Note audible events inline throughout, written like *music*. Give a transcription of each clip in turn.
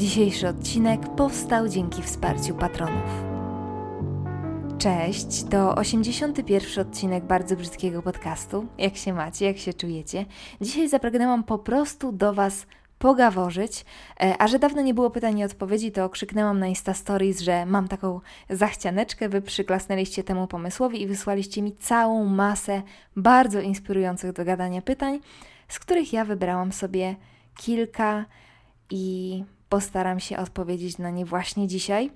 Dzisiejszy odcinek powstał dzięki wsparciu patronów. Cześć, to 81 odcinek bardzo brzydkiego podcastu. Jak się macie, jak się czujecie? Dzisiaj zapragnęłam po prostu do Was pogaworzyć, e, a że dawno nie było pytań i odpowiedzi, to krzyknęłam na Insta Stories, że mam taką zachcianeczkę, Wy przyklasnęliście temu pomysłowi i wysłaliście mi całą masę bardzo inspirujących do gadania pytań, z których ja wybrałam sobie kilka i postaram się odpowiedzieć na nie właśnie dzisiaj.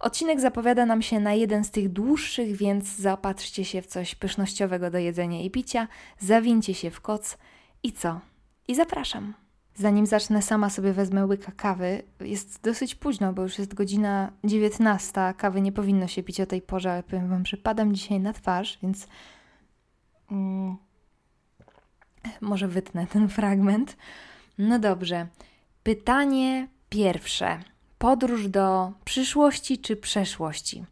Odcinek zapowiada nam się na jeden z tych dłuższych, więc zaopatrzcie się w coś pysznościowego do jedzenia i picia, zawincie się w koc i co? I zapraszam. Zanim zacznę, sama sobie wezmę łyka kawy. Jest dosyć późno, bo już jest godzina 19. Kawy nie powinno się pić o tej porze, ale powiem Wam, że padam dzisiaj na twarz, więc mm, może wytnę ten fragment. No dobrze. Pytanie pierwsze. Podróż do przyszłości czy przeszłości?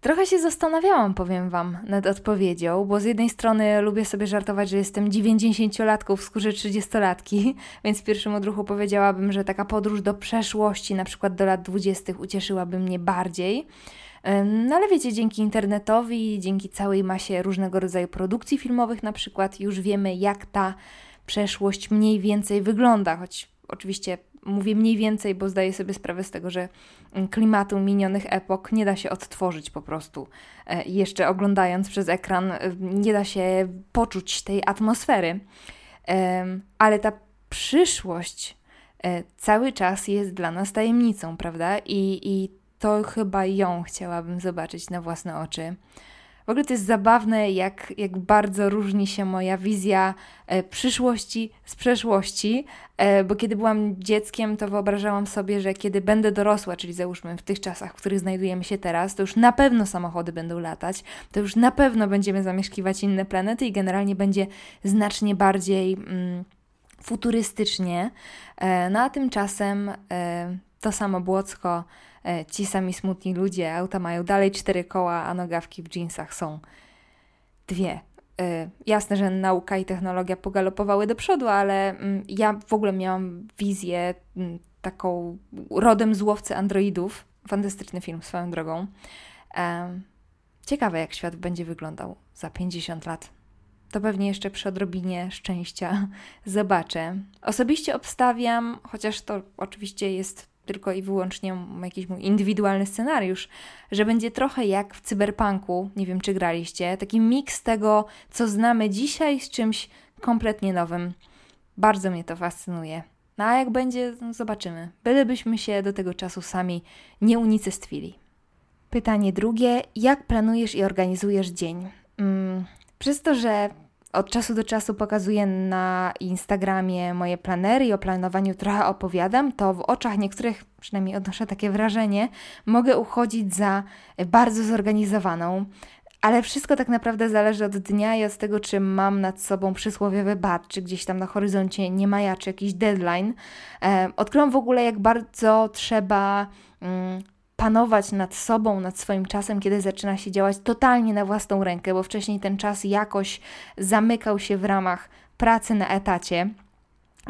Trochę się zastanawiałam, powiem Wam, nad odpowiedzią, bo z jednej strony lubię sobie żartować, że jestem 90-latką w skórze 30-latki, *laughs* więc w pierwszym odruchu powiedziałabym, że taka podróż do przeszłości, na przykład do lat 20., ucieszyłaby mnie bardziej. No ale wiecie, dzięki internetowi, dzięki całej masie różnego rodzaju produkcji filmowych, na przykład, już wiemy, jak ta przeszłość mniej więcej wygląda, choć oczywiście mówię mniej więcej, bo zdaję sobie sprawę z tego, że klimatu minionych epok nie da się odtworzyć po prostu. E, jeszcze oglądając przez ekran, e, nie da się poczuć tej atmosfery. Ale ta przyszłość e, cały czas jest dla nas tajemnicą, prawda? I, i to chyba ją chciałabym zobaczyć na własne oczy. W ogóle to jest zabawne, jak, jak bardzo różni się moja wizja e, przyszłości z przeszłości, e, bo kiedy byłam dzieckiem, to wyobrażałam sobie, że kiedy będę dorosła, czyli załóżmy w tych czasach, w których znajdujemy się teraz, to już na pewno samochody będą latać, to już na pewno będziemy zamieszkiwać inne planety i generalnie będzie znacznie bardziej mm, futurystycznie. E, no a tymczasem to samo Błocko ci sami smutni ludzie, auta mają dalej cztery koła, a nogawki w jeansach są dwie. E, jasne, że nauka i technologia pogalopowały do przodu, ale mm, ja w ogóle miałam wizję mm, taką rodem z łowcy androidów. Fantastyczny film swoją drogą. E, ciekawe, jak świat będzie wyglądał za 50 lat. To pewnie jeszcze przy odrobinie szczęścia *laughs* zobaczę. Osobiście obstawiam, chociaż to oczywiście jest tylko i wyłącznie jakiś mój indywidualny scenariusz, że będzie trochę jak w cyberpunku, nie wiem czy graliście, taki miks tego, co znamy dzisiaj z czymś kompletnie nowym. Bardzo mnie to fascynuje. No a jak będzie, no zobaczymy. Bylebyśmy się do tego czasu sami nie unicestwili. Pytanie drugie. Jak planujesz i organizujesz dzień? Hmm, przez to, że od czasu do czasu pokazuję na Instagramie moje planery i o planowaniu trochę opowiadam, to w oczach niektórych, przynajmniej odnoszę takie wrażenie, mogę uchodzić za bardzo zorganizowaną. Ale wszystko tak naprawdę zależy od dnia i od tego, czy mam nad sobą przysłowiowy bat, czy gdzieś tam na horyzoncie nie majaczy jakiś deadline. E, odkryłam w ogóle, jak bardzo trzeba mm, panować nad sobą, nad swoim czasem, kiedy zaczyna się działać totalnie na własną rękę, bo wcześniej ten czas jakoś zamykał się w ramach pracy na etacie.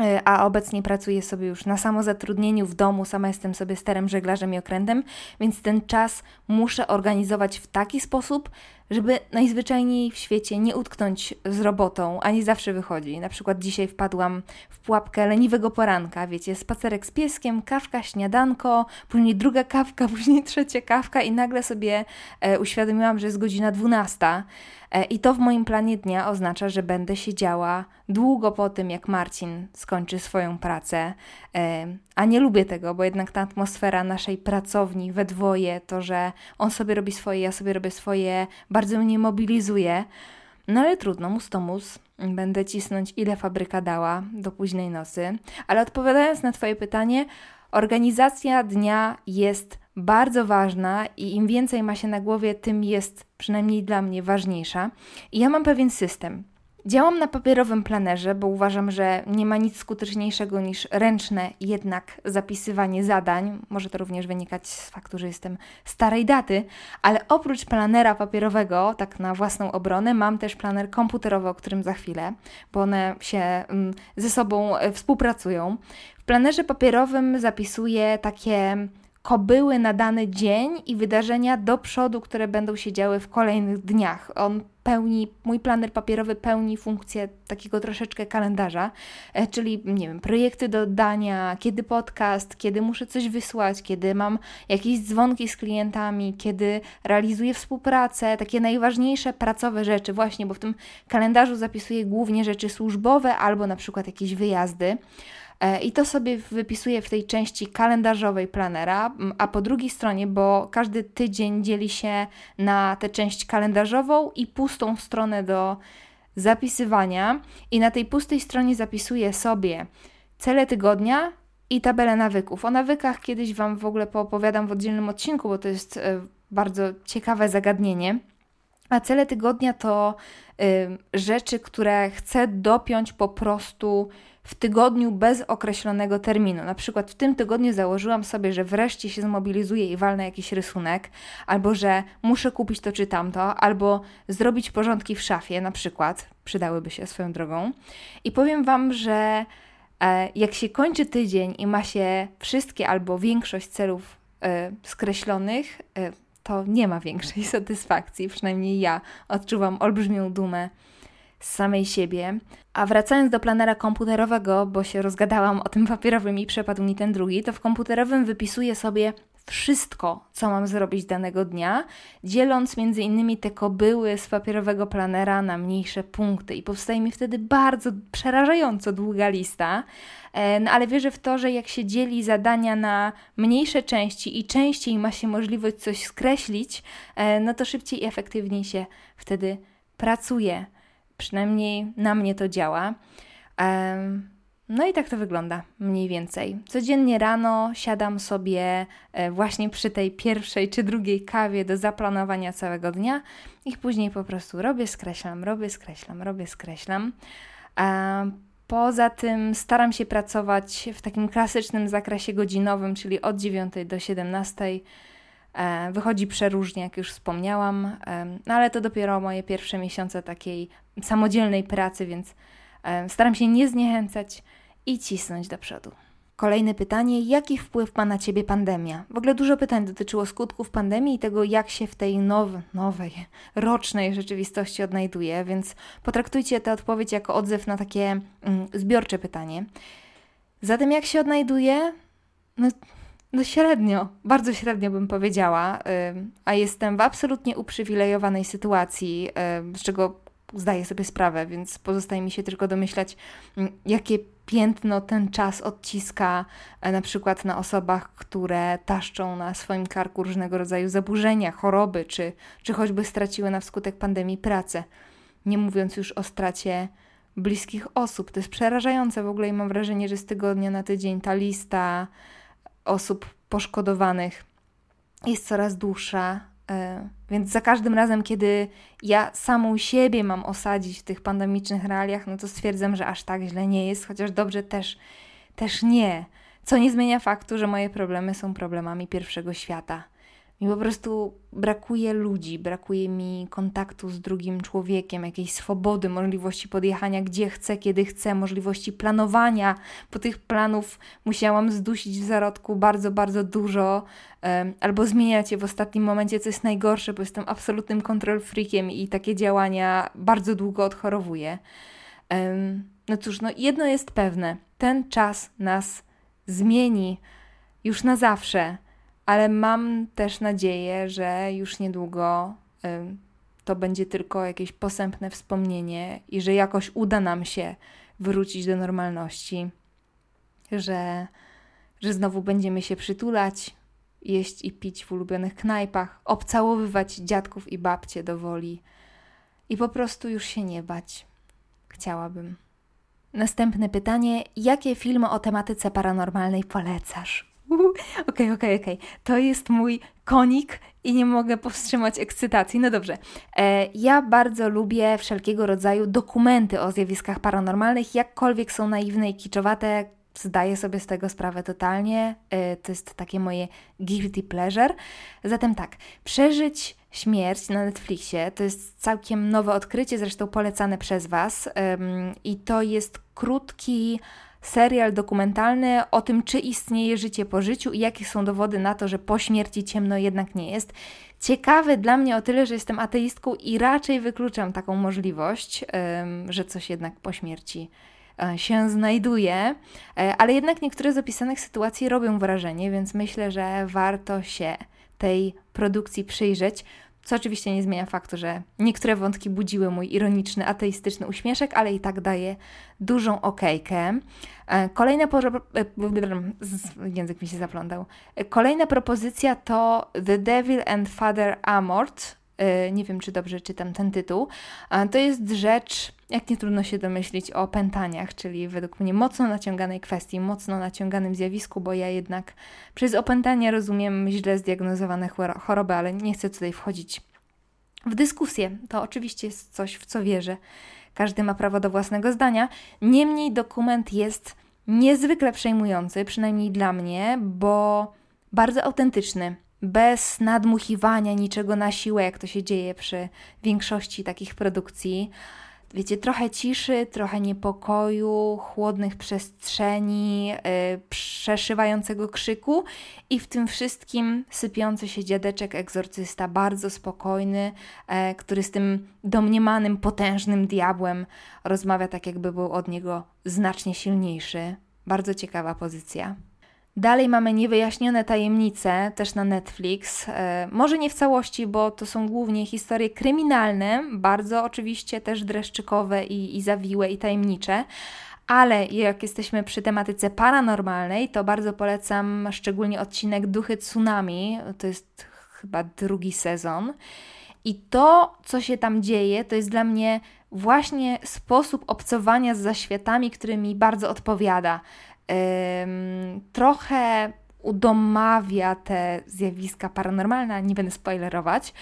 E, a obecnie pracuję sobie już na samozatrudnieniu w domu, sama jestem sobie sterem, żeglarzem i okrętem, więc ten czas muszę organizować w taki sposób, żeby najzwyczajniej w świecie nie utknąć z robotą, a nie zawsze wychodzi. Na przykład dzisiaj wpadłam w pułapkę leniwego poranka, wiecie, spacerek z pieskiem, kawka, śniadanko, później druga kawka, *laughs* później trzecia kawka i nagle sobie e, uświadomiłam, że jest godzina 12 e, i to w moim planie dnia oznacza, że będę siedziała długo po tym, jak Marcin skończy swoją pracę, e, a nie lubię tego, bo jednak ta atmosfera naszej pracowni we dwoje, to, że on sobie robi swoje, ja sobie robię swoje, bardzo mnie mobilizuje. No ale trudno, mus to mus. Będę cisnąć, ile fabryka dała do późnej nocy. Ale odpowiadając na Twoje pytanie, organizacja dnia jest bardzo ważna i im więcej ma się na głowie, tym jest przynajmniej dla mnie ważniejsza. I ja mam pewien system. Działam na papierowym planerze, bo uważam, że nie ma nic skuteczniejszego niż ręczne jednak zapisywanie zadań. Może to również wynikać z faktu, że jestem starej daty, ale oprócz planera papierowego, tak na własną obronę, mam też planer komputerowy, o którym za chwilę, bo one się mm, ze sobą e, współpracują. W planerze papierowym zapisuję takie kobyły na dany dzień i wydarzenia do przodu, które będą się działy w kolejnych dniach. On pełni, mój planer papierowy pełni funkcję takiego troszeczkę kalendarza, e, czyli nie wiem, projekty do oddania, kiedy podcast, kiedy muszę coś wysłać, kiedy mam jakieś dzwonki z klientami, kiedy realizuję współpracę, takie najważniejsze pracowe rzeczy właśnie, bo w tym kalendarzu zapisuję głównie rzeczy służbowe albo na przykład jakieś wyjazdy. E, I to sobie wypisuję w tej części kalendarzowej planera, a po drugiej stronie, bo każdy tydzień dzieli się na tę część kalendarzową i pustą stronę do zapisywania. I na tej pustej stronie zapisuję sobie cele tygodnia i tabelę nawyków. O nawykach kiedyś Wam w ogóle poopowiadam w oddzielnym odcinku, bo to jest e, bardzo ciekawe zagadnienie. A cele tygodnia to y, rzeczy, które chcę dopiąć po prostu w tygodniu bez określonego terminu. Na przykład w tym tygodniu założyłam sobie, że wreszcie się zmobilizuję i walnę jakiś rysunek, albo że muszę kupić to czy tamto, albo zrobić porządki w szafie, na przykład, przydałyby się swoją drogą. I powiem Wam, że e, jak się kończy tydzień i ma się wszystkie albo większość celów e, skreślonych, e, to nie ma większej *laughs* satysfakcji, przynajmniej ja odczuwam olbrzymią dumę z samej siebie. A wracając do planera komputerowego, bo się rozgadałam o tym papierowym i przepadł mi ten drugi, to w komputerowym wypisuję sobie wszystko, co mam zrobić danego dnia, dzieląc między innymi te kobyły z papierowego planera na mniejsze punkty. I powstaje mi wtedy bardzo przerażająco długa lista, e, no ale wierzę w to, że jak się dzieli zadania na mniejsze części i częściej ma się możliwość coś skreślić, e, no to szybciej i efektywniej się wtedy pracuje. Przynajmniej na mnie to działa. No i tak to wygląda mniej więcej. Codziennie rano siadam sobie e, właśnie przy tej pierwszej czy drugiej kawie do zaplanowania całego dnia i później po prostu robię, skreślam, robię, skreślam, robię, skreślam. Poza tym staram się pracować w takim klasycznym zakresie godzinowym, czyli od 9 do 17 E, wychodzi przeróżnie, jak już wspomniałam, no ale to dopiero moje pierwsze miesiące takiej samodzielnej pracy, więc staram się nie zniechęcać i cisnąć do przodu. Kolejne pytanie: jaki wpływ ma na ciebie pandemia? W ogóle dużo pytań dotyczyło skutków pandemii i tego, jak się w tej now, nowej, rocznej rzeczywistości odnajduje, więc potraktujcie tę odpowiedź jako odzew na takie mm, zbiorcze pytanie. Zatem, jak się odnajduje? No, no średnio, bardzo średnio bym powiedziała, a jestem w absolutnie uprzywilejowanej sytuacji, z czego zdaję sobie sprawę, więc pozostaje mi się tylko domyślać, jakie piętno ten czas odciska e, na przykład na osobach, które taszczą na swoim karku różnego rodzaju zaburzenia, choroby, czy, czy choćby straciły na wskutek pandemii pracę. Nie mówiąc już o stracie bliskich osób. To jest przerażające w ogóle i mam wrażenie, że z tygodnia na tydzień ta lista osób poszkodowanych jest coraz dłuższa. E, więc za każdym razem, kiedy ja samą siebie mam osadzić w tych pandemicznych realiach, no to stwierdzam, że aż tak źle nie jest, chociaż dobrze też, też nie. Co nie zmienia faktu, że moje problemy są problemami pierwszego świata. Mi po prostu brakuje ludzi, brakuje mi kontaktu z drugim człowiekiem, jakiejś swobody, możliwości podjechania gdzie chcę, kiedy chcę, możliwości planowania, bo tych planów musiałam zdusić w zarodku bardzo, bardzo dużo, albo zmieniać je w ostatnim momencie, co jest najgorsze, bo jestem absolutnym kontrol freakiem i takie działania bardzo długo odchorowuję. No cóż, no jedno jest pewne, ten czas nas zmieni już na zawsze ale mam też nadzieję, że już niedługo to będzie tylko jakieś posępne wspomnienie i że jakoś uda nam się wrócić do normalności, że, że znowu będziemy się przytulać, jeść i pić w ulubionych knajpach, obcałowywać dziadków i babcie do woli i po prostu już się nie bać. Chciałabym. Następne pytanie: jakie filmy o tematyce paranormalnej polecasz? *laughs* Okej, okej, okej. To jest mój konik i nie mogę powstrzymać ekscytacji. No dobrze. E, ja bardzo lubię wszelkiego rodzaju dokumenty o zjawiskach paranormalnych, jakkolwiek są naiwne i kiczowate, zdaję sobie z tego sprawę totalnie. E, to jest takie moje guilty pleasure. Zatem tak, przeżyć śmierć na Netflixie to jest całkiem nowe odkrycie, zresztą polecane przez Was. I to jest krótki serial dokumentalny o tym, czy istnieje życie po życiu i jakie są dowody na to, że po śmierci ciemno jednak nie jest. Ciekawy dla mnie o tyle, że jestem ateistką i raczej wykluczam taką możliwość, że coś jednak po śmierci e, się znajduje, e, ale jednak niektóre z opisanych sytuacji robią wrażenie, więc myślę, że warto się tej produkcji przyjrzeć. Co oczywiście nie zmienia faktu, że niektóre wątki budziły mój ironiczny, ateistyczny uśmieszek, ale i tak daje dużą okejkę. E, kolejna e, język mi się zaplądał. E, kolejna propozycja to The Devil and Father Amort. Nie wiem, czy dobrze czytam ten tytuł. To jest rzecz jak nie trudno się domyślić o opętaniach, czyli według mnie mocno naciąganej kwestii, mocno naciąganym zjawisku, bo ja jednak przez opętania rozumiem źle zdiagnozowane choroby, ale nie chcę tutaj wchodzić w dyskusję. To oczywiście jest coś, w co wierzę. Każdy ma prawo do własnego zdania. Niemniej dokument jest niezwykle przejmujący, przynajmniej dla mnie, bo bardzo autentyczny bez nadmuchiwania niczego na siłę, jak to się dzieje przy większości takich produkcji wiecie, trochę ciszy, trochę niepokoju, chłodnych przestrzeni, yy, przeszywającego krzyku i w tym wszystkim sypiący się dziadeczek egzorcysta, bardzo spokojny, yy, który z tym domniemanym, potężnym diabłem rozmawia tak, jakby był od niego znacznie silniejszy. Bardzo ciekawa pozycja. Dalej mamy niewyjaśnione tajemnice, też na Netflix. E, może nie w całości, bo to są głównie historie kryminalne, bardzo oczywiście też dreszczykowe i, i zawiłe i tajemnicze. Ale jak jesteśmy przy tematyce paranormalnej, to bardzo polecam szczególnie odcinek Duchy Tsunami. To jest chyba drugi sezon. I to, co się tam dzieje, to jest dla mnie właśnie sposób obcowania z zaświatami, który mi bardzo odpowiada trochę udomawia te zjawiska paranormalne, nie będę spoilerować.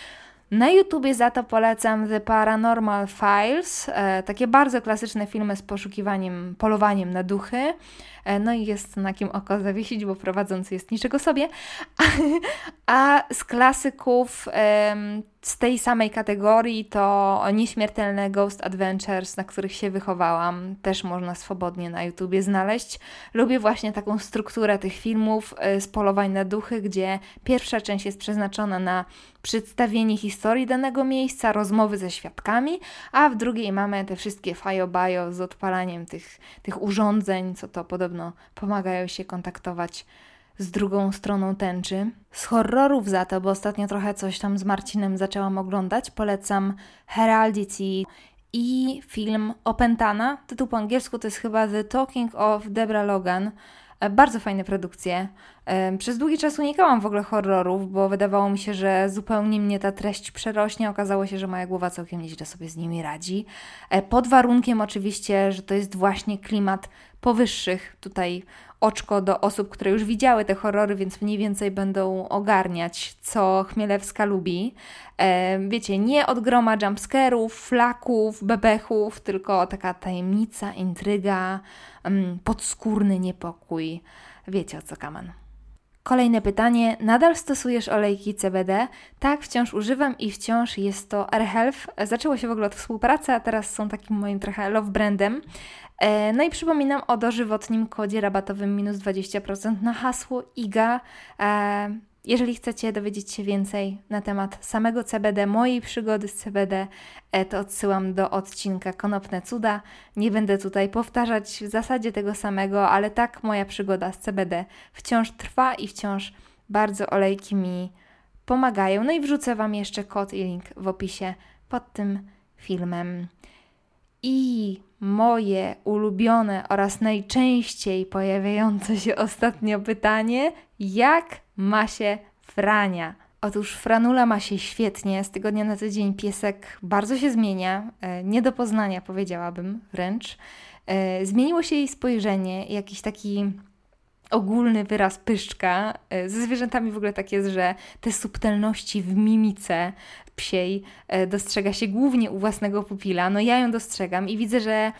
Na YouTubie za to polecam The Paranormal Files, e, takie bardzo klasyczne filmy z poszukiwaniem, polowaniem na duchy. E, no i jest na kim oko zawiesić, bo prowadzący jest niczego sobie. *laughs* A z klasyków z tej samej kategorii to nieśmiertelne Ghost Adventures, na których się wychowałam, też można swobodnie na YouTubie znaleźć. Lubię właśnie taką strukturę tych filmów e, z polowań na duchy, gdzie pierwsza część jest przeznaczona na przedstawienie historii danego miejsca, rozmowy ze świadkami, a w drugiej mamy te wszystkie fajo-bajo z odpalaniem tych, tych urządzeń, co to podobno pomagają się kontaktować z drugą stroną tęczy. Z horrorów za to, bo ostatnio trochę coś tam z Marcinem zaczęłam oglądać, polecam Heraldity i film Opętana. Tytuł po angielsku to jest chyba The Talking of Debra Logan. E, bardzo fajne produkcje. Przez długi czas unikałam w ogóle horrorów, bo wydawało mi się, że zupełnie mnie ta treść przerośnie. Okazało się, że moja głowa całkiem nieźle sobie z nimi radzi. E, pod warunkiem oczywiście, że to jest właśnie klimat powyższych tutaj oczko do osób, które już widziały te horrory, więc mniej więcej będą ogarniać, co Chmielewska lubi. Wiecie, nie od groma jumpscarów, flaków, bebechów, tylko taka tajemnica, intryga, mm, podskórny niepokój. Wiecie o co kaman. Kolejne pytanie. Nadal stosujesz olejki CBD? Tak, wciąż używam i wciąż jest to AirHealth. Zaczęło się w ogóle od współpracy, a teraz są takim moim trochę love brandem. E, no i przypominam o dożywotnim kodzie rabatowym minus 20% na hasło IGA. Jeżeli chcecie dowiedzieć się więcej na temat samego CBD, mojej przygody z CBD, e, to odsyłam do odcinka Konopne Cuda. Nie będę tutaj powtarzać w zasadzie tego samego, ale tak moja przygoda z CBD wciąż trwa i wciąż bardzo olejki mi pomagają. No i wrzucę Wam jeszcze kod i link w opisie pod tym filmem. I moje ulubione oraz najczęściej pojawiające się ostatnio pytanie: jak ma się Frania? Otóż Franula ma się świetnie, z tygodnia na tydzień piesek bardzo się zmienia, e, nie do poznania powiedziałabym wręcz. E, zmieniło się jej spojrzenie, jakiś taki ogólny wyraz pyszczka. E, ze zwierzętami w ogóle tak jest, że te subtelności w mimice psiej e, dostrzega się głównie u własnego pupila. No ja ją dostrzegam i widzę, że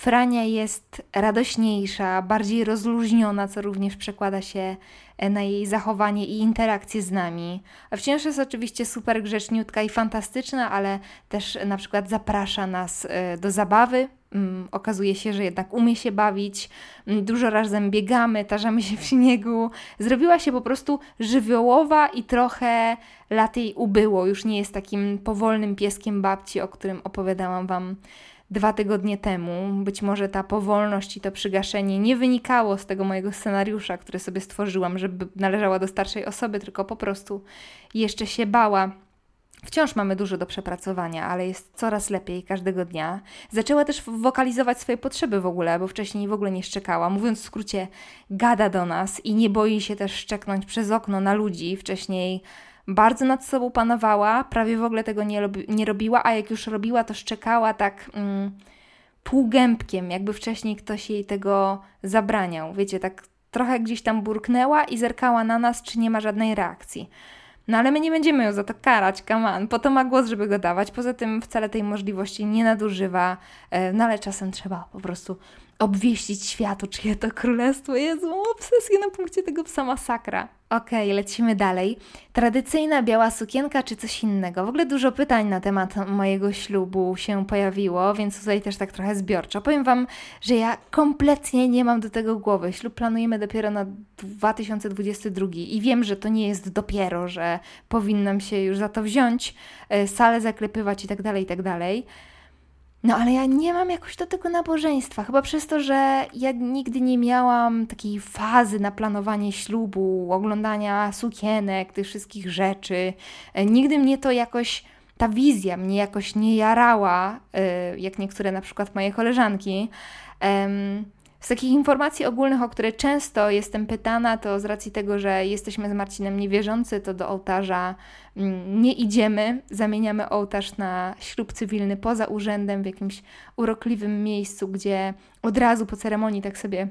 Frania jest radośniejsza, bardziej rozluźniona, co również przekłada się e, na jej zachowanie i interakcje z nami. Wciąż jest oczywiście super grzeczniutka i fantastyczna, ale też na przykład zaprasza nas do zabawy, um, okazuje się, że jednak umie się bawić, um, dużo razem biegamy, tarzamy się w śniegu. Zrobiła się po prostu żywiołowa i trochę lat jej ubyło. Już nie jest takim powolnym pieskiem babci, o którym opowiadałam Wam dwa tygodnie temu. Być może ta powolność i to przygaszenie nie wynikało z tego mojego scenariusza, który sobie stworzyłam, żeby należała do starszej osoby, tylko po prostu jeszcze się bała Wciąż mamy dużo do przepracowania, ale jest coraz lepiej każdego dnia. Zaczęła też wokalizować swoje potrzeby w ogóle, bo wcześniej w ogóle nie szczekała. Mówiąc w skrócie, gada do nas i nie boi się też szczeknąć przez okno na ludzi. Wcześniej bardzo nad sobą panowała, prawie w ogóle tego nie, nie robiła, a jak już robiła, to szczekała tak mm, półgębkiem, jakby wcześniej ktoś jej tego zabraniał. Wiecie, tak trochę gdzieś tam burknęła i zerkała na nas, czy nie ma żadnej reakcji. No ale my nie będziemy ją za to karać, come Po to ma głos, żeby go dawać. Poza tym wcale tej możliwości nie nadużywa, e, no ale czasem trzeba po prostu obwieścić światu, czyje to królestwo. Jezu, obsesję na punkcie tego psa masakra. Okej, okay, lecimy dalej. Tradycyjna biała sukienka czy coś innego? W ogóle dużo pytań na temat mojego ślubu się pojawiło, więc tutaj też tak trochę zbiorczo. Powiem Wam, że ja kompletnie nie mam do tego głowy. Ślub planujemy dopiero na 2022 i wiem, że to nie jest dopiero, że powinnam się już za to wziąć, e, salę zaklepywać i tak dalej, i tak dalej. No ale ja nie mam jakoś do tego nabożeństwa, chyba przez to, że ja nigdy nie miałam takiej fazy na planowanie ślubu, oglądania sukienek, tych wszystkich rzeczy. E, nigdy mnie to jakoś, ta wizja mnie jakoś nie jarała, e, jak niektóre na przykład moje koleżanki. Z takich informacji ogólnych, o które często jestem pytana, to z racji tego, że jesteśmy z Marcinem niewierzący, to do ołtarza mm, nie idziemy. Zamieniamy ołtarz na ślub cywilny poza urzędem, w jakimś urokliwym miejscu, gdzie od razu po ceremonii tak sobie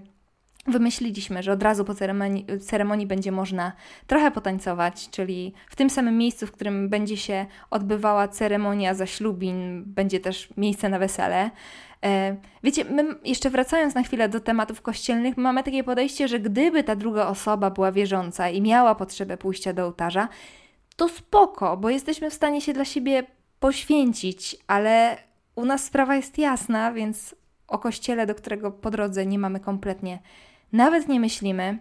wymyśliliśmy, że od razu po ceremonii, ceremonii, będzie można trochę potańcować, czyli w tym samym miejscu, w którym będzie się odbywała ceremonia zaślubin, będzie też miejsce na wesele. E, wiecie, my jeszcze wracając na chwilę do tematów kościelnych, mamy takie podejście, że gdyby ta druga osoba była wierząca i miała potrzebę pójścia do ołtarza, to spoko, bo jesteśmy w stanie się dla siebie poświęcić, ale u nas sprawa jest jasna, więc o kościele, do którego po drodze nie mamy kompletnie, nawet nie myślimy.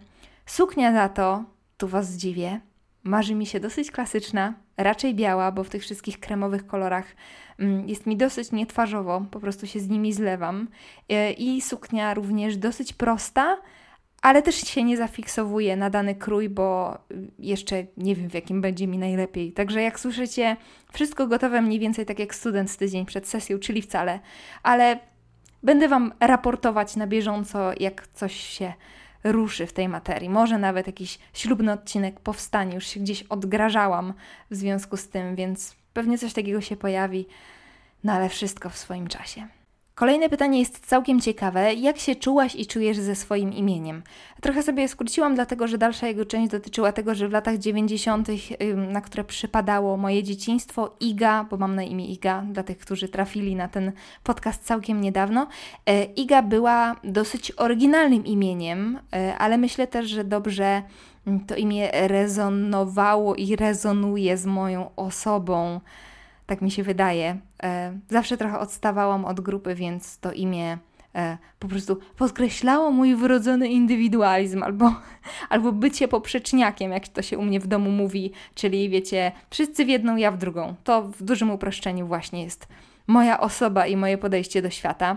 Suknia za to, tu Was zdziwię, marzy mi się dosyć klasyczna, raczej biała, bo w tych wszystkich kremowych kolorach mm, jest mi dosyć nietwarzowo, po prostu się z nimi zlewam. E, I suknia również dosyć prosta, ale też się nie zafiksowuje na dany krój, bo jeszcze nie wiem, w jakim będzie mi najlepiej. Także jak słyszycie, wszystko gotowe mniej więcej tak jak student z tydzień przed sesją, czyli wcale, ale będę Wam raportować na bieżąco, jak coś się ruszy w tej materii. Może nawet jakiś ślubny odcinek powstanie, już się gdzieś odgrażałam w związku z tym, więc pewnie coś takiego się pojawi, no ale wszystko w swoim czasie. Kolejne pytanie jest całkiem ciekawe. Jak się czułaś i czujesz ze swoim imieniem? Trochę sobie skróciłam, dlatego że dalsza jego część dotyczyła tego, że w latach 90., na które przypadało moje dzieciństwo, Iga, bo mam na imię Iga, dla tych, którzy trafili na ten podcast całkiem niedawno, e, Iga była dosyć oryginalnym imieniem, e, ale myślę też, że dobrze to imię rezonowało i rezonuje z moją osobą tak mi się wydaje. E, zawsze trochę odstawałam od grupy, więc to imię e, po prostu podkreślało mój wrodzony indywidualizm albo, *laughs* albo bycie poprzeczniakiem, jak to się u mnie w domu mówi, czyli wiecie, wszyscy w jedną, ja w drugą. To w dużym uproszczeniu właśnie jest moja osoba i moje podejście do świata.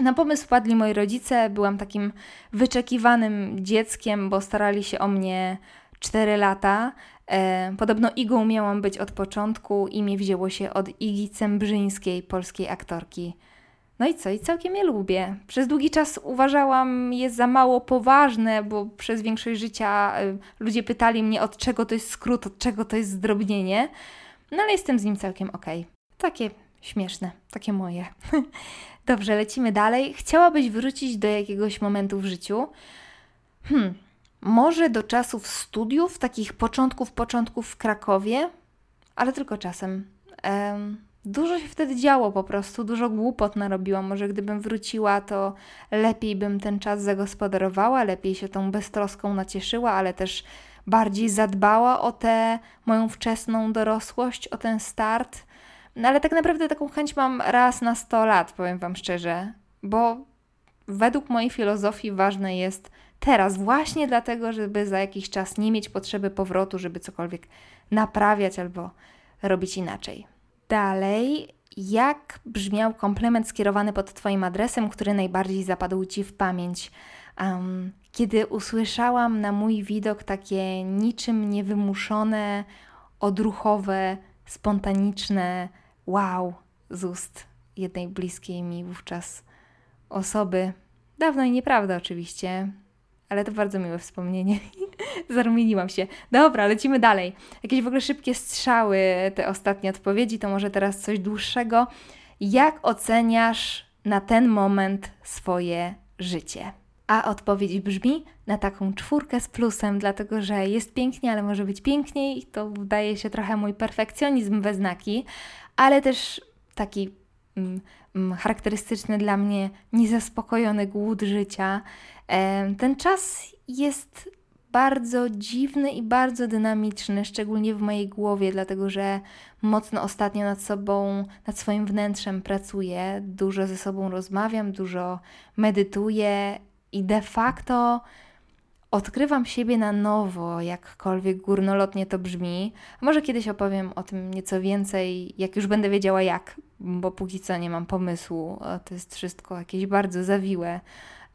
Na pomysł wpadli moi rodzice, byłam takim wyczekiwanym dzieckiem, bo starali się o mnie 4 lata. E, podobno Igą miałam być od początku, imię wzięło się od Igi Cembrzyńskiej, polskiej aktorki. No i co? I całkiem je lubię. Przez długi czas uważałam je za mało poważne, bo przez większość życia e, ludzie pytali mnie, od czego to jest skrót, od czego to jest zdrobnienie. No ale jestem z nim całkiem okej. Okay. Takie śmieszne, takie moje. *laughs* Dobrze, lecimy dalej. Chciałabyś wrócić do jakiegoś momentu w życiu? Hmm, Może do czasów studiów, takich początków, początków w Krakowie, ale tylko czasem. Dużo się wtedy działo po prostu, dużo głupot narobiłam. Może gdybym wróciła, to lepiej bym ten czas zagospodarowała, lepiej się tą beztroską nacieszyła, ale też bardziej zadbała o tę moją wczesną dorosłość, o ten start. No ale tak naprawdę taką chęć mam raz na 100 lat, powiem Wam szczerze, bo według mojej filozofii ważne jest teraz, właśnie dlatego, żeby za jakiś czas nie mieć potrzeby powrotu, żeby cokolwiek naprawiać albo robić inaczej. Dalej, jak brzmiał komplement skierowany pod Twoim adresem, który najbardziej zapadł Ci w pamięć? Um, kiedy usłyszałam na mój widok takie niczym niewymuszone, odruchowe, spontaniczne wow z ust jednej bliskiej mi wówczas osoby. Dawno i nieprawda oczywiście, ale to bardzo miłe wspomnienie. *laughs* Zarumieniłam się. Dobra, lecimy dalej. Jakieś w ogóle szybkie strzały, te ostatnie odpowiedzi, to może teraz coś dłuższego. Jak oceniasz na ten moment swoje życie? A odpowiedź brzmi na taką czwórkę z plusem, dlatego że jest pięknie, ale może być piękniej. To wydaje się trochę mój perfekcjonizm we znaki, ale też taki mm, charakterystyczny dla mnie niezaspokojony głód życia. Ten czas jest bardzo dziwny i bardzo dynamiczny, szczególnie w mojej głowie, dlatego że mocno ostatnio nad sobą, nad swoim wnętrzem pracuję, dużo ze sobą rozmawiam, dużo medytuję i de facto odkrywam siebie na nowo, jakkolwiek górnolotnie to brzmi. Może kiedyś opowiem o tym nieco więcej, jak już będę wiedziała jak, bo póki co nie mam pomysłu. To jest wszystko jakieś bardzo zawiłe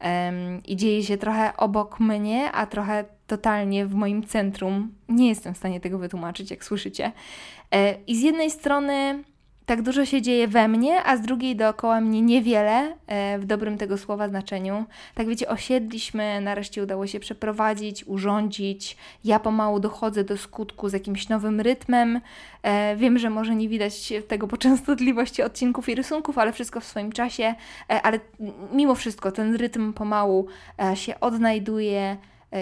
um, i dzieje się trochę obok mnie, a trochę totalnie w moim centrum. Nie jestem w stanie tego wytłumaczyć, jak słyszycie. E, I z jednej strony tak dużo się dzieje we mnie, a z drugiej dookoła mnie niewiele, e, w dobrym tego słowa znaczeniu. Tak wiecie, osiedliśmy, nareszcie udało się przeprowadzić, urządzić. Ja pomału dochodzę do skutku z jakimś nowym rytmem. E, wiem, że może nie widać tego po częstotliwości odcinków i rysunków, ale wszystko w swoim czasie. E, ale mimo wszystko ten rytm pomału się odnajduje,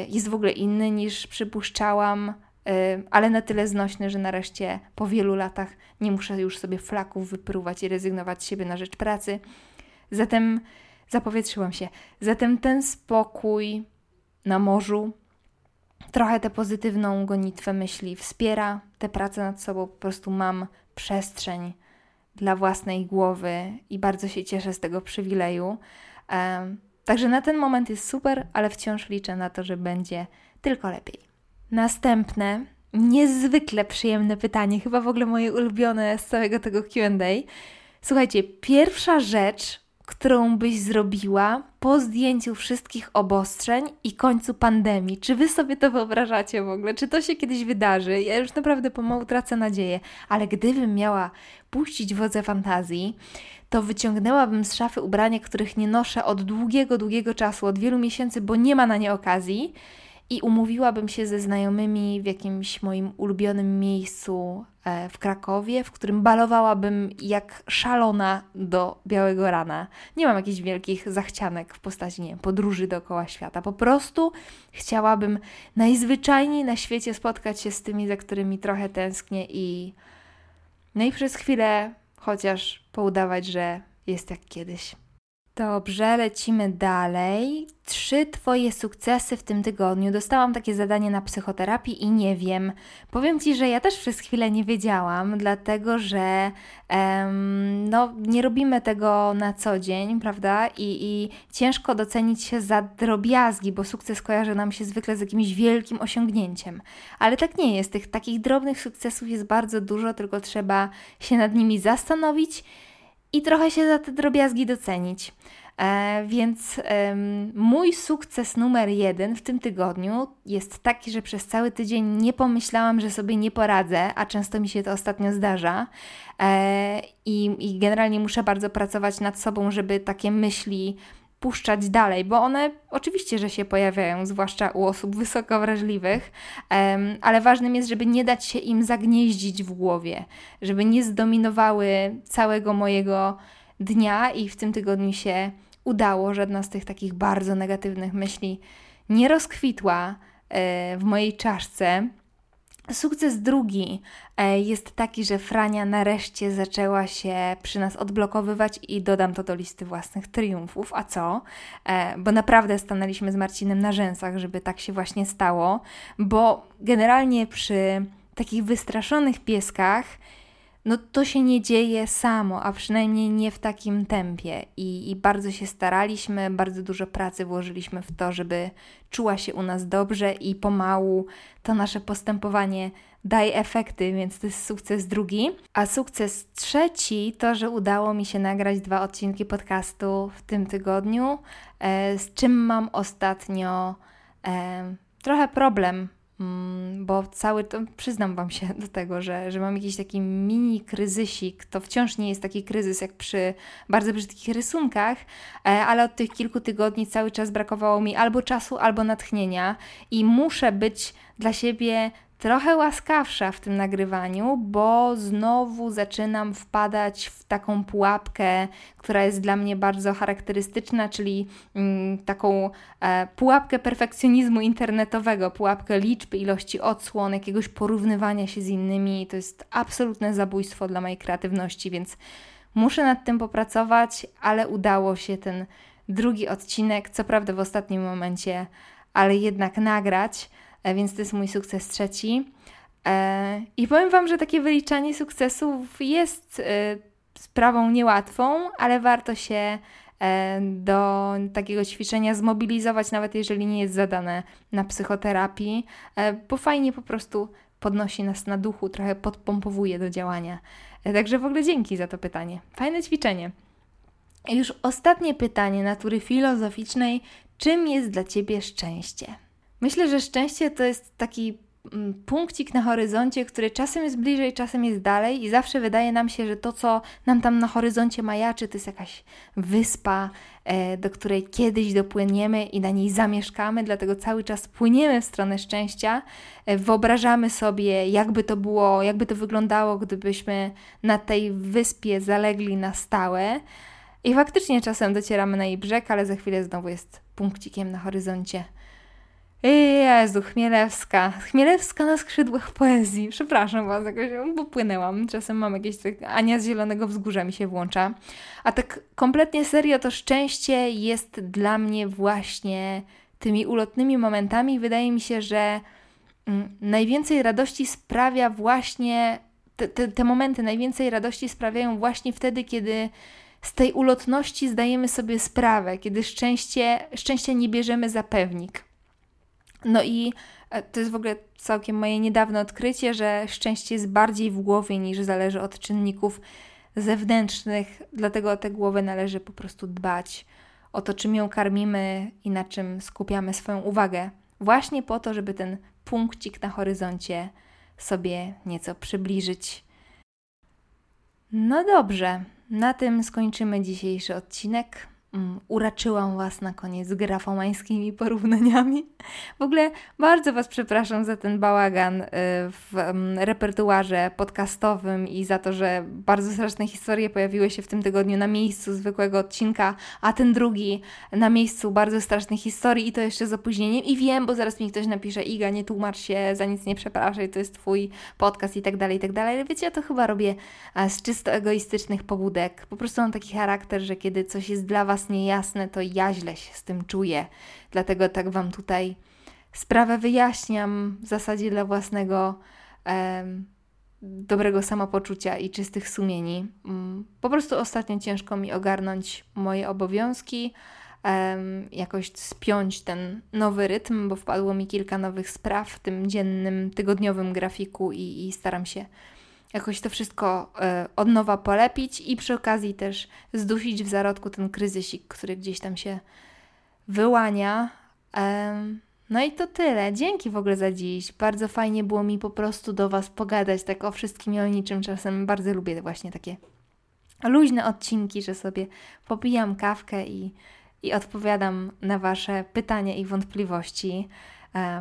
jest w ogóle inny niż przypuszczałam ale na tyle znośny, że nareszcie po wielu latach nie muszę już sobie flaków wypruwać i rezygnować z siebie na rzecz pracy. Zatem zapowietrzyłam się. Zatem ten spokój na morzu trochę tę pozytywną gonitwę myśli wspiera, tę pracę nad sobą po prostu mam przestrzeń dla własnej głowy i bardzo się cieszę z tego przywileju. Także na ten moment jest super, ale wciąż liczę na to, że będzie tylko lepiej. Następne, niezwykle przyjemne pytanie, chyba w ogóle moje ulubione z całego tego QA. Słuchajcie, pierwsza rzecz, którą byś zrobiła po zdjęciu wszystkich obostrzeń i końcu pandemii. Czy wy sobie to wyobrażacie w ogóle? Czy to się kiedyś wydarzy? Ja już naprawdę pomału tracę nadzieję, ale gdybym miała puścić wodze fantazji, to wyciągnęłabym z szafy ubrania, których nie noszę od długiego, długiego czasu, od wielu miesięcy, bo nie ma na nie okazji i umówiłabym się ze znajomymi w jakimś moim ulubionym miejscu e, w Krakowie, w którym balowałabym jak szalona do białego rana. Nie mam jakichś wielkich zachcianek w postaci nie podróży dookoła świata. Po prostu chciałabym najzwyczajniej na świecie spotkać się z tymi, za którymi trochę tęsknię i no i przez chwilę chociaż poudawać, że jest jak kiedyś. Dobrze, lecimy dalej. Trzy Twoje sukcesy w tym tygodniu. Dostałam takie zadanie na psychoterapii i nie wiem. Powiem Ci, że ja też przez chwilę nie wiedziałam, dlatego że um, no, nie robimy tego na co dzień, prawda? I, I ciężko docenić się za drobiazgi, bo sukces kojarzy nam się zwykle z jakimś wielkim osiągnięciem. Ale tak nie jest. Tych takich drobnych sukcesów jest bardzo dużo, tylko trzeba się nad nimi zastanowić i trochę się za te drobiazgi docenić. E, więc e, mój sukces numer jeden w tym tygodniu jest taki, że przez cały tydzień nie pomyślałam, że sobie nie poradzę, a często mi się to ostatnio zdarza. E, i, I generalnie muszę bardzo pracować nad sobą, żeby takie myśli puszczać dalej, bo one oczywiście, że się pojawiają, zwłaszcza u osób wysoko wrażliwych, ale ważnym jest, żeby nie dać się im zagnieździć w głowie, żeby nie zdominowały całego mojego dnia i w tym tygodniu się udało, żadna z tych takich bardzo negatywnych myśli nie rozkwitła, w mojej czaszce. Sukces drugi e, jest taki, że Frania nareszcie zaczęła się przy nas odblokowywać i dodam to do listy własnych triumfów. A co? E, bo naprawdę stanęliśmy z Marcinem na rzęsach, żeby tak się właśnie stało, bo generalnie przy takich wystraszonych pieskach no to się nie dzieje samo, a przynajmniej nie w takim tempie. I, I, bardzo się staraliśmy, bardzo dużo pracy włożyliśmy w to, żeby czuła się u nas dobrze i pomału to nasze postępowanie daje efekty, więc to jest sukces drugi. A sukces trzeci to, że udało mi się nagrać dwa odcinki podcastu w tym tygodniu, e, z czym mam ostatnio e, trochę problem bo cały to, przyznam Wam się do tego, że, że mam jakiś taki mini kryzysik. To wciąż nie jest taki kryzys jak przy bardzo brzydkich rysunkach, e, ale od tych kilku tygodni cały czas brakowało mi albo czasu, albo natchnienia i muszę być dla siebie trochę łaskawsza w tym nagrywaniu, bo znowu zaczynam wpadać w taką pułapkę, która jest dla mnie bardzo charakterystyczna, czyli mm, taką e, pułapkę perfekcjonizmu internetowego, pułapkę liczby, ilości odsłon, jakiegoś porównywania się z innymi. To jest absolutne zabójstwo dla mojej kreatywności, więc muszę nad tym popracować, ale udało się ten drugi odcinek, co prawda w ostatnim momencie, ale jednak nagrać. E, więc to jest mój sukces trzeci. E, I powiem Wam, że takie wyliczanie sukcesów jest e, sprawą niełatwą, ale warto się do takiego ćwiczenia zmobilizować, nawet jeżeli nie jest zadane na psychoterapii, bo fajnie po prostu podnosi nas na duchu, trochę podpompowuje do działania. Także w ogóle dzięki za to pytanie. Fajne ćwiczenie. Już ostatnie pytanie natury filozoficznej: czym jest dla Ciebie szczęście? Myślę, że szczęście to jest taki mm, punkcik na horyzoncie, który czasem jest bliżej, czasem jest dalej i zawsze wydaje nam się, że to, co nam tam na horyzoncie majaczy, to jest jakaś wyspa, e, do której kiedyś dopłyniemy i na niej zamieszkamy, dlatego cały czas płyniemy w stronę szczęścia. E, wyobrażamy sobie, jakby to było, jakby to wyglądało, gdybyśmy na tej wyspie zalegli na stałe. I faktycznie czasem docieramy na jej brzeg, ale za chwilę znowu jest punkcikiem na horyzoncie. Jezu, Chmielewska. Chmielewska na skrzydłach poezji. Przepraszam Was, jakoś popłynęłam. Czasem mam jakieś tak... Ania z Zielonego Wzgórza mi się włącza. A tak kompletnie serio, to szczęście jest dla mnie właśnie tymi ulotnymi momentami. Wydaje mi się, że mm, najwięcej radości sprawia właśnie... Te, te, te momenty najwięcej radości sprawiają właśnie wtedy, kiedy z tej ulotności zdajemy sobie sprawę, kiedy szczęście, szczęście nie bierzemy za pewnik. No i e, to jest w ogóle całkiem moje niedawne odkrycie, że szczęście jest bardziej w głowie niż zależy od czynników zewnętrznych, dlatego o tę głowę należy po prostu dbać, o to, czym ją karmimy i na czym skupiamy swoją uwagę, właśnie po to, żeby ten punkcik na horyzoncie sobie nieco przybliżyć. No dobrze, na tym skończymy dzisiejszy odcinek. Mm, uraczyłam Was na koniec grafomańskimi porównaniami. W ogóle bardzo Was przepraszam za ten bałagan y, w mm, repertuarze podcastowym i za to, że bardzo straszne historie pojawiły się w tym tygodniu na miejscu zwykłego odcinka, a ten drugi na miejscu bardzo strasznych historii i to jeszcze z opóźnieniem. I wiem, bo zaraz mi ktoś napisze, Iga, nie tłumacz się, za nic nie przepraszaj, to jest Twój podcast i tak dalej, i tak dalej. Ale wiecie, ja to chyba robię z czysto egoistycznych pobudek. Po prostu mam taki charakter, że kiedy coś jest dla Was niejasne, to ja źle się z tym czuję. Dlatego tak Wam tutaj sprawę wyjaśniam w zasadzie dla własnego e, dobrego samopoczucia i czystych sumieni. Mm, po prostu ostatnio ciężko mi ogarnąć moje obowiązki, e, jakoś spiąć ten nowy rytm, bo wpadło mi kilka nowych spraw w tym dziennym, tygodniowym grafiku i, i staram się jakoś to wszystko e, od nowa polepić i przy okazji też zdusić w zarodku ten kryzysik, który gdzieś tam się wyłania. No i to tyle. Dzięki w ogóle za dziś. Bardzo fajnie było mi po prostu do Was pogadać tak o wszystkim i o niczym. Czasem bardzo lubię właśnie takie luźne odcinki, że sobie popijam kawkę i, i odpowiadam na Wasze pytania i wątpliwości.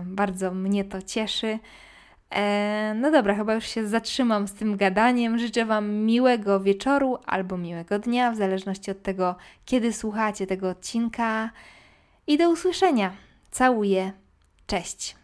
Bardzo mnie to cieszy. E, no dobra, chyba już się zatrzymam z tym gadaniem. Życzę Wam miłego wieczoru albo miłego dnia, w zależności od tego, kiedy słuchacie tego odcinka. I do usłyszenia. Całuję. Cześć.